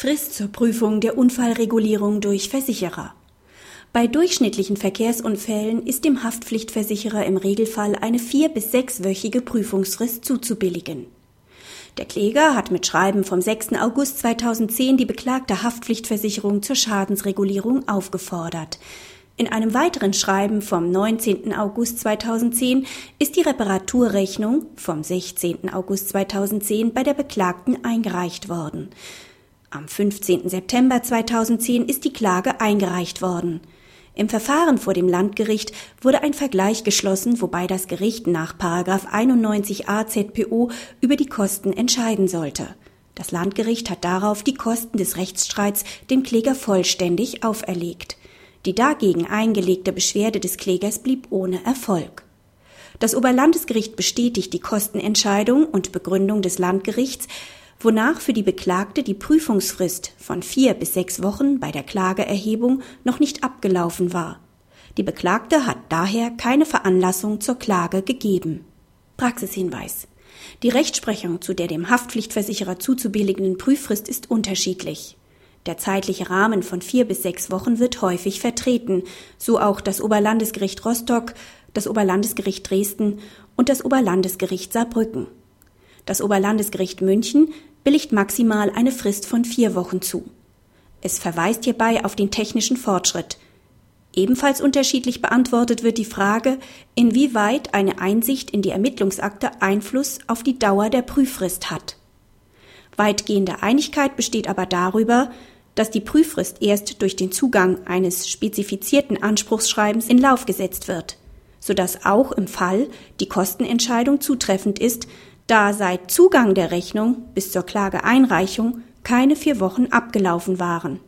Frist zur Prüfung der Unfallregulierung durch Versicherer. Bei durchschnittlichen Verkehrsunfällen ist dem Haftpflichtversicherer im Regelfall eine vier- bis sechswöchige Prüfungsfrist zuzubilligen. Der Kläger hat mit Schreiben vom 6. August 2010 die beklagte Haftpflichtversicherung zur Schadensregulierung aufgefordert. In einem weiteren Schreiben vom 19. August 2010 ist die Reparaturrechnung vom 16. August 2010 bei der Beklagten eingereicht worden. Am 15. September 2010 ist die Klage eingereicht worden. Im Verfahren vor dem Landgericht wurde ein Vergleich geschlossen, wobei das Gericht nach 91a ZPO über die Kosten entscheiden sollte. Das Landgericht hat darauf die Kosten des Rechtsstreits dem Kläger vollständig auferlegt. Die dagegen eingelegte Beschwerde des Klägers blieb ohne Erfolg. Das Oberlandesgericht bestätigt die Kostenentscheidung und Begründung des Landgerichts, wonach für die Beklagte die Prüfungsfrist von vier bis sechs Wochen bei der Klageerhebung noch nicht abgelaufen war. Die Beklagte hat daher keine Veranlassung zur Klage gegeben. Praxishinweis. Die Rechtsprechung zu der dem Haftpflichtversicherer zuzubilligenden Prüffrist ist unterschiedlich. Der zeitliche Rahmen von vier bis sechs Wochen wird häufig vertreten, so auch das Oberlandesgericht Rostock, das Oberlandesgericht Dresden und das Oberlandesgericht Saarbrücken. Das Oberlandesgericht München billigt maximal eine Frist von vier Wochen zu. Es verweist hierbei auf den technischen Fortschritt. Ebenfalls unterschiedlich beantwortet wird die Frage, inwieweit eine Einsicht in die Ermittlungsakte Einfluss auf die Dauer der Prüffrist hat. Weitgehende Einigkeit besteht aber darüber, dass die Prüffrist erst durch den Zugang eines spezifizierten Anspruchsschreibens in Lauf gesetzt wird, sodass auch im Fall die Kostenentscheidung zutreffend ist, da seit Zugang der Rechnung bis zur Klageeinreichung keine vier Wochen abgelaufen waren